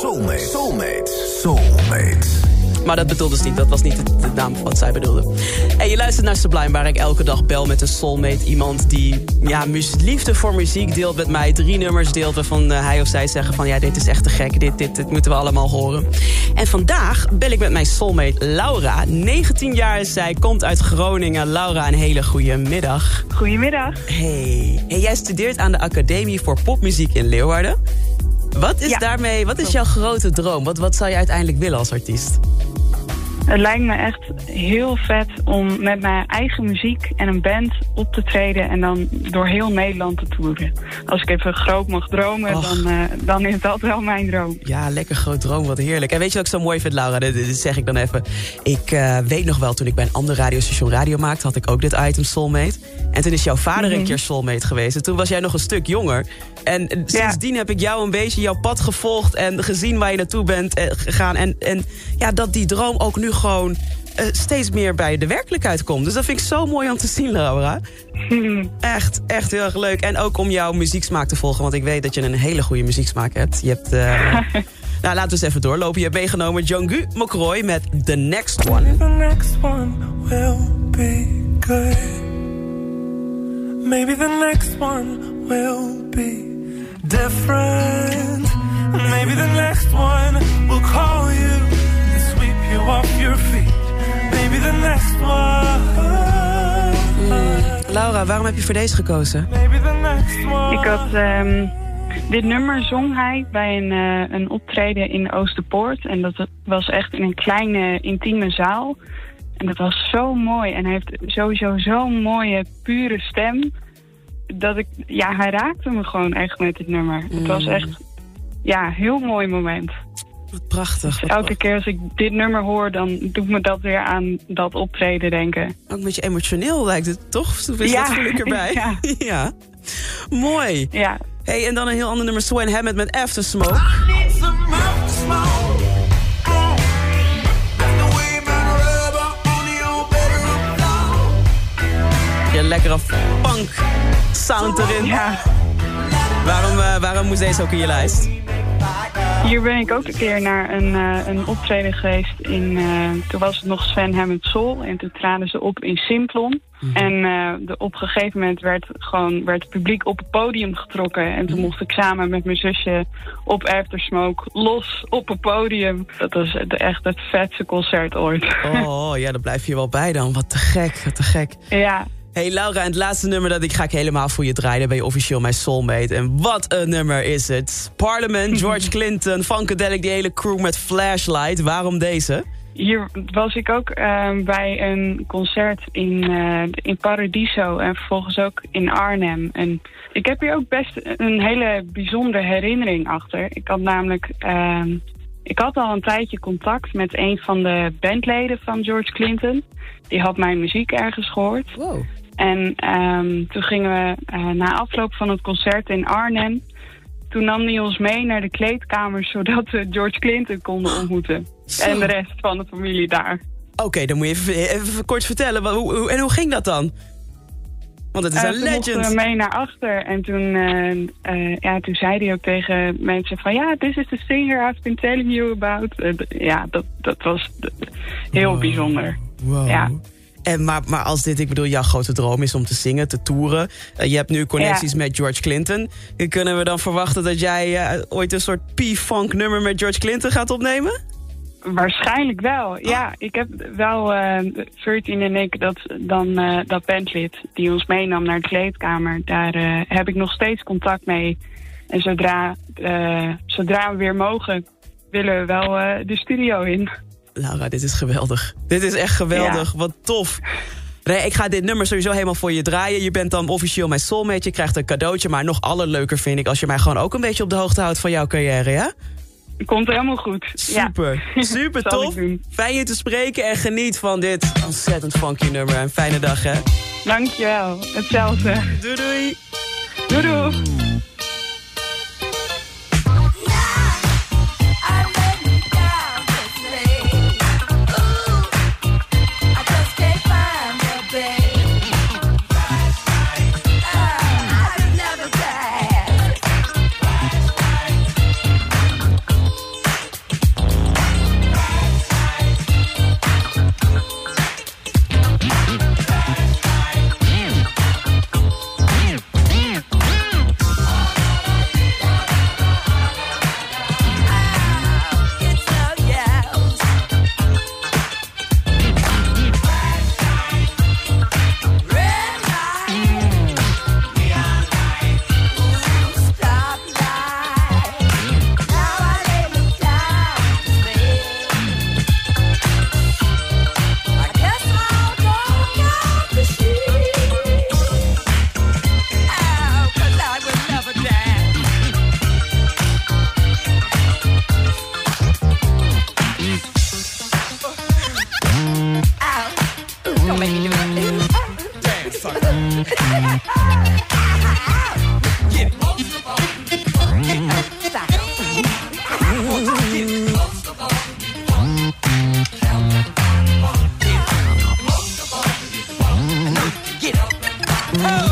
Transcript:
Soulmate. Soulmate. Soulmate. Maar dat bedoelde ze niet, dat was niet de, de naam van wat zij bedoelde. En je luistert naar Sublime, waar ik elke dag bel met een soulmate. Iemand die ja, liefde voor muziek deelt met mij. Drie nummers deelt waarvan uh, hij of zij zeggen van... ja, dit is echt te gek, dit, dit, dit moeten we allemaal horen. En vandaag bel ik met mijn soulmate Laura. 19 jaar is zij, komt uit Groningen. Laura, een hele goede middag. Goedemiddag. Hey. hey, jij studeert aan de Academie voor Popmuziek in Leeuwarden. Wat is, daarmee, wat is jouw grote droom? Wat, wat zou je uiteindelijk willen als artiest? Het lijkt me echt heel vet om met mijn eigen muziek en een band op te treden en dan door heel Nederland te toeren. Als ik even groot mag dromen, dan, uh, dan is dat wel mijn droom. Ja, lekker groot droom, wat heerlijk. En weet je wat ik zo mooi vind, Laura? Dit, zeg ik dan even. Ik uh, weet nog wel, toen ik bij een ander radiostation radio maakte, had ik ook dit item Soulmate. En toen is jouw vader een mhm. keer Soulmate geweest. En toen was jij nog een stuk jonger. En sindsdien heb ik jou een beetje jouw pad gevolgd en gezien waar je naartoe bent eh, gegaan. En, en ja, dat die droom ook nu gewoon uh, steeds meer bij de werkelijkheid komt. Dus dat vind ik zo mooi om te zien, Laura. Echt, echt heel erg leuk. En ook om jouw muzieksmaak te volgen. Want ik weet dat je een hele goede muzieksmaak hebt. Je hebt... Uh, nou, laten we eens even doorlopen. Je hebt meegenomen Jongu Mokroy met The Next One. The next one will be good. Maybe the next one will be different. Maybe the next one will call off your feet. Maybe the next one. Laura, waarom heb je voor deze gekozen? Ik had um, dit nummer zong hij bij een, uh, een optreden in Oosterpoort. En dat was echt in een kleine intieme zaal. En dat was zo mooi. En hij heeft sowieso zo'n mooie, pure stem dat ik, ja, hij raakte me gewoon echt met dit nummer. Het was mm. echt, ja, heel mooi moment. Wat prachtig. Dus elke keer als ik dit nummer hoor, dan doet me dat weer aan dat optreden denken. Ook een beetje emotioneel lijkt het, toch? Is ja. dat voel ik erbij. Ja. ja. Mooi. Ja. Hey, en dan een heel ander nummer, Swan Hammett met After Smoke. Je lekkere punk sound erin. Ja. Waarom, uh, waarom moest deze ook in je lijst? Hier ben ik ook een keer naar een, uh, een optreden geweest. In, uh, toen was het nog Sven Hammond Soul. En toen traden ze op in Simplon. Mm En de, op een gegeven moment werd, gewoon, werd het publiek op het podium getrokken. En toen mhm. mocht ik samen met mijn zusje op Aftersmoke los op het podium. Dat was echt het vetste concert ooit. Oh ja, daar blijf je wel bij dan. Wat te gek, wat te gek. Ja, Hey Laura, en het laatste nummer dat ik ga ik helemaal voor je draaien. Dan ben je officieel mijn soulmate. En wat een nummer is het. Parliament, George Clinton, Funkadelic, die hele crew met Flashlight. Waarom deze? Hier was ik ook uh, bij een concert in, uh, in Paradiso en vervolgens ook in Arnhem. En ik heb hier ook best een hele bijzondere herinnering achter. Ik had namelijk... Uh, ik had al een tijdje contact met een van de bandleden van George Clinton. Die had mijn muziek ergens gehoord. Wow. En um, toen gingen we uh, na afloop van het concert in Arnhem... toen nam hij ons mee naar de kleedkamer... zodat we George Clinton konden ontmoeten. En de rest van de familie daar. Oké, dan moet je even, even kort vertellen. Hoe, hoe, en hoe ging dat dan? Want het is uh, een legend. Toen we mee naar achter en toen, uh, ja, toen zei hij ook tegen mensen van... ja, this is the singer I've been telling you about. ja, dat, dat was heel wow. bijzonder. Wow. Ja. En maar, maar als dit, ik bedoel, jouw grote droom is om te zingen, te toeren. Uh, je hebt nu connecties met George Clinton. Kunnen we dan verwachten dat jij uh, ooit een soort P-funk nummer met George Clinton gaat opnemen? Waarschijnlijk wel, ja. Oh. Ik heb wel uh, 14 en ik, dat, dan, dat bandlid die ons meenam naar de kleedkamer. Daar heb ik nog steeds contact mee. En zodra, zodra we weer mogen, willen we wel de studio in. Laura, dit is geweldig. Dit is echt geweldig. Wat tof. Ik ga dit nummer sowieso helemaal voor je draaien. Je bent dan officieel mijn soulmate. Je krijgt een cadeautje. Maar nog allerleuker vind ik als je mij gewoon ook een beetje op de hoogte houdt van jouw carrière, ja? Komt helemaal goed. Super, super tof. Fijn je te spreken en geniet van dit ontzettend funky nummer. Een fijne dag, hè? Dankjewel, hetzelfde. Doei doei. Doei doei. Don't make me do it. Get Oh!